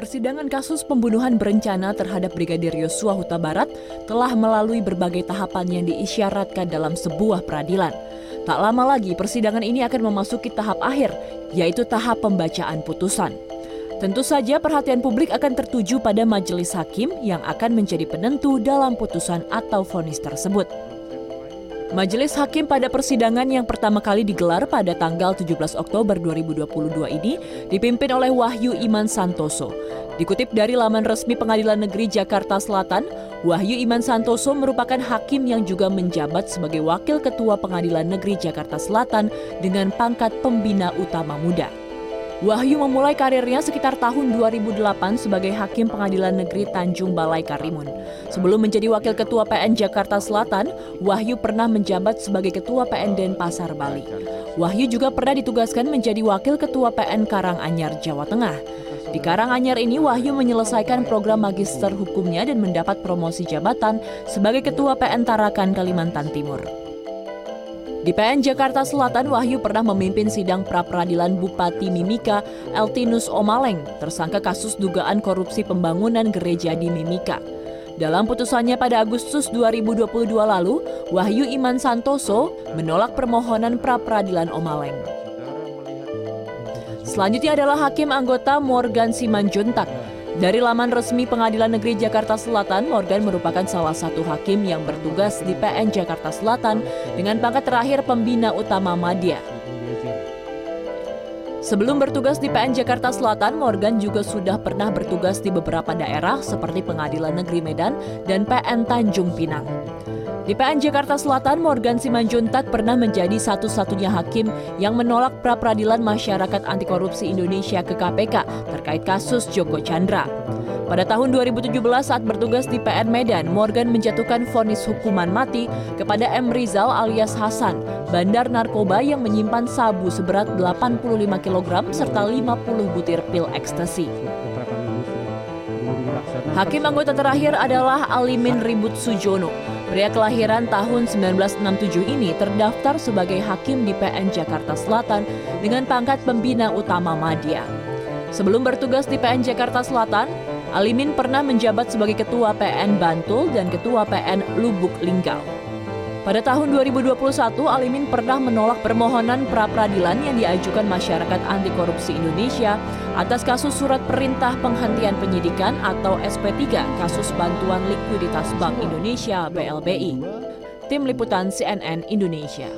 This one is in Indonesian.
Persidangan kasus pembunuhan berencana terhadap Brigadir Yosua Huta Barat telah melalui berbagai tahapan yang diisyaratkan dalam sebuah peradilan. Tak lama lagi persidangan ini akan memasuki tahap akhir, yaitu tahap pembacaan putusan. Tentu saja perhatian publik akan tertuju pada majelis hakim yang akan menjadi penentu dalam putusan atau vonis tersebut. Majelis Hakim pada persidangan yang pertama kali digelar pada tanggal 17 Oktober 2022 ini dipimpin oleh Wahyu Iman Santoso. Dikutip dari laman resmi Pengadilan Negeri Jakarta Selatan, Wahyu Iman Santoso merupakan hakim yang juga menjabat sebagai Wakil Ketua Pengadilan Negeri Jakarta Selatan dengan pangkat Pembina Utama Muda. Wahyu memulai karirnya sekitar tahun 2008 sebagai Hakim Pengadilan Negeri Tanjung Balai Karimun. Sebelum menjadi Wakil Ketua PN Jakarta Selatan, Wahyu pernah menjabat sebagai Ketua PN Denpasar Bali. Wahyu juga pernah ditugaskan menjadi Wakil Ketua PN Karanganyar, Jawa Tengah. Di Karanganyar ini, Wahyu menyelesaikan program magister hukumnya dan mendapat promosi jabatan sebagai Ketua PN Tarakan, Kalimantan Timur. Di PN Jakarta Selatan, Wahyu pernah memimpin sidang pra-peradilan Bupati Mimika, Eltinus Omaleng, tersangka kasus dugaan korupsi pembangunan gereja di Mimika. Dalam putusannya pada Agustus 2022 lalu, Wahyu Iman Santoso menolak permohonan pra-peradilan Omaleng. Selanjutnya adalah Hakim anggota Morgan Simanjuntak dari laman resmi Pengadilan Negeri Jakarta Selatan, Morgan merupakan salah satu hakim yang bertugas di PN Jakarta Selatan dengan pangkat terakhir pembina utama Madya. Sebelum bertugas di PN Jakarta Selatan, Morgan juga sudah pernah bertugas di beberapa daerah seperti Pengadilan Negeri Medan dan PN Tanjung Pinang. Di PN Jakarta Selatan, Morgan Simanjuntak pernah menjadi satu-satunya hakim yang menolak pra-peradilan masyarakat anti korupsi Indonesia ke KPK terkait kasus Joko Chandra. Pada tahun 2017 saat bertugas di PN Medan, Morgan menjatuhkan vonis hukuman mati kepada M. Rizal alias Hasan, bandar narkoba yang menyimpan sabu seberat 85 kg serta 50 butir pil ekstasi. Hakim anggota terakhir adalah Alimin Ribut Sujono. Pria kelahiran tahun 1967 ini terdaftar sebagai hakim di PN Jakarta Selatan dengan pangkat pembina utama Madya. Sebelum bertugas di PN Jakarta Selatan, Alimin pernah menjabat sebagai ketua PN Bantul dan ketua PN Lubuk Linggau. Pada tahun 2021, Alimin pernah menolak permohonan pra-peradilan yang diajukan masyarakat anti korupsi Indonesia atas kasus surat perintah penghentian penyidikan atau SP3 kasus bantuan likuiditas Bank Indonesia BLBI. Tim Liputan CNN Indonesia.